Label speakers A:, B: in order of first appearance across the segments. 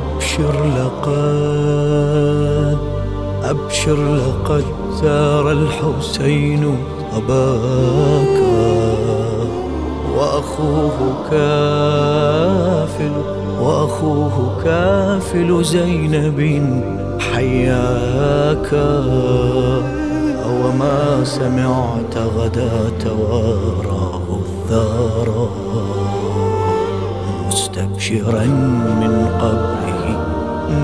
A: أبشر لقد أبشر لقد زار الحسين أباك وأخوه كافل وأخوه كافل زينب حياك. أو ما سمعت غدا تواراه الثرى مستبشرا من قبره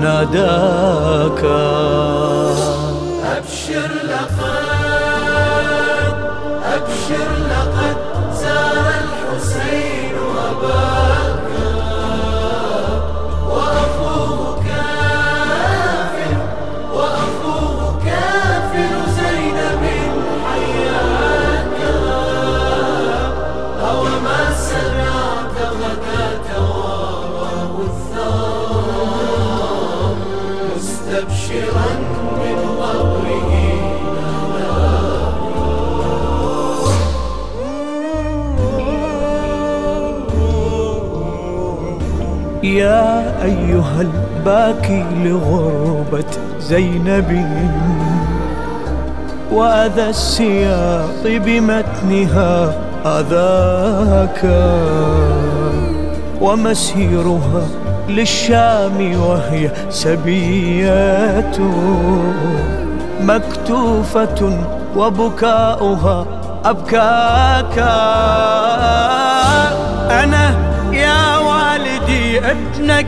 A: ناداك.
B: أبشر لقد أبشر لقد زار الحسين أباك مستبشرا قبره
A: يا أيها الباكي لغربة زينب وأذى السياط بمتنها أذاك ومسيرها للشام وهي سبية مكتوفة وبكاؤها أبكاك. أنا يا والدي ابنك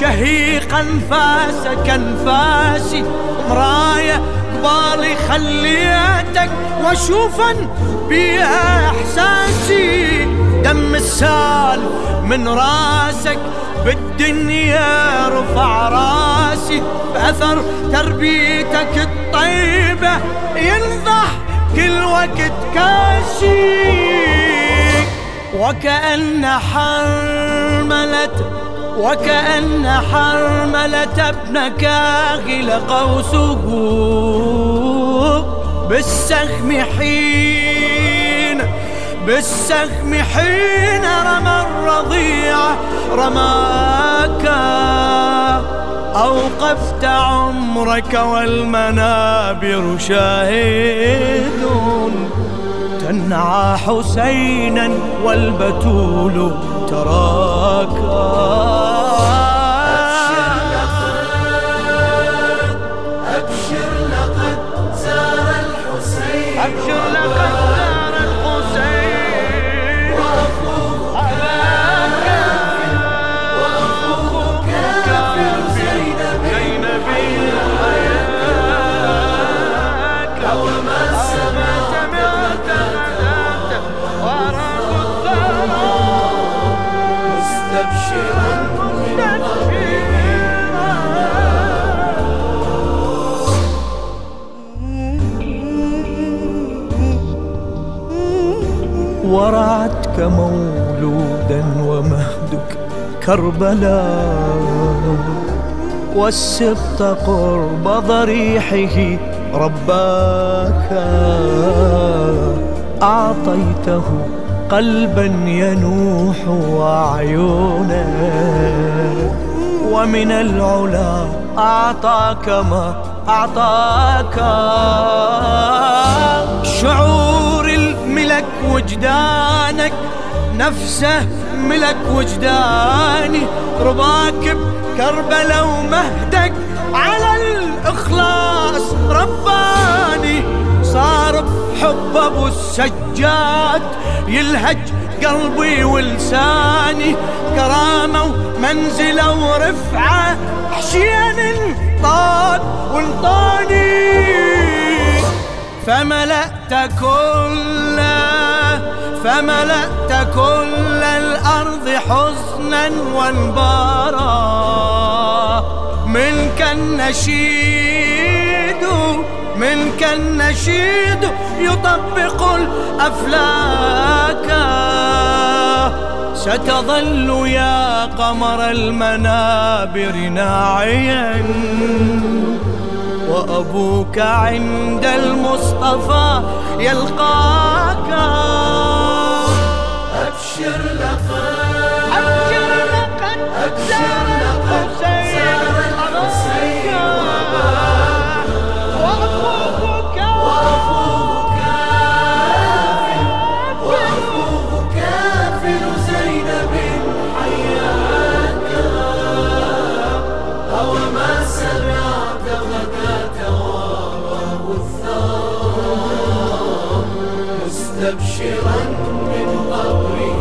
A: شهيق أنفاسك أنفاسي مراية قبالي خليتك واشوفا بيها احساسي دم السال من راسك بالدنيا رفع راسي بأثر تربيتك الطيبة. ينضح كل وقت كاسي وكأن حرملة وكأن حرملة ابنك غل قوسه بالسهم حين بالسهم حين رمى الرضيع رماك. أوقفت عمرك والمنابر شاهد. تنعى حسينا والبتول تراك. مولودا ومهدك كربلاء والسبط قرب ضريحه رباك أعطيته قلبا ينوح وعيونا ومن العلا أعطاك ما أعطاك شعور وجدانك نفسه ملك وجداني. رباك بكربلة ومهدك على الإخلاص. رباني صار بحب أبو السجاد يلهج قلبي ولساني. كرامة ومنزلة ورفعة حشين طاق وانطاني فملأت كل فملأت كل الأرض حزنا وانبارا. منك النشيد منك النشيد يطبق الأفلاك. ستظل يا قمر المنابر ناعيا. وأبوك عند المصطفى يلقاك.
B: أبشر مستبشرا من قبره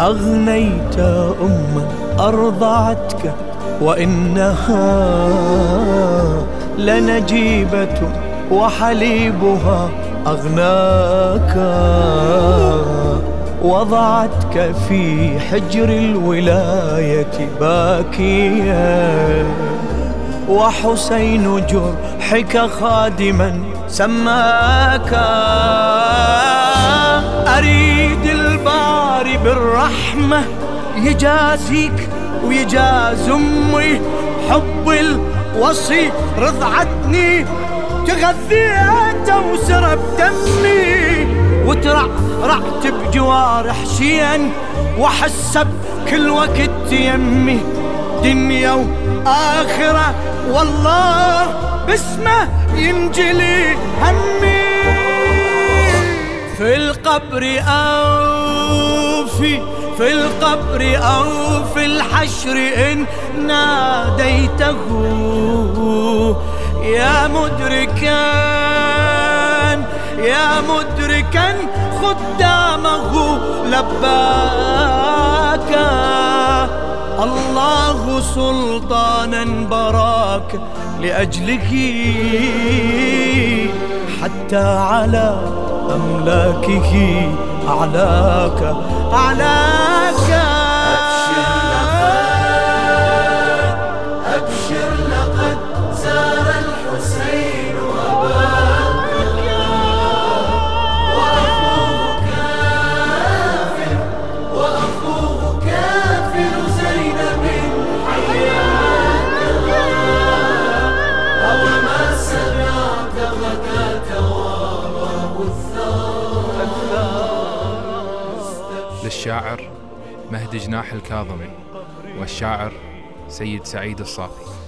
A: أغنيت أما أرضعتك وإنها لنجيبة وحليبها أغناك. وضعتك في حجر الولاية باكيا وحسين جرحك خادما سماك. أريد الباري بالرحمة يجازيك ويجاز أمي. حب الوصي رضعتني تغذيته وسرب دمي وترع رعت بجوارح شين وحسب كل وقت يمي دنيا وآخرة. والله باسمه ينجلي همي. في القبر أو في في القبر أو في الحشر إن ناديته. يا مدركا يا مدركا خدامه لباك. الله سلطانا براك لأجله حتى على أملاكه أعلاك. أعلاك
C: للشاعر مهدي جناح الكاظمي والشاعر سيد سعيد الصافي.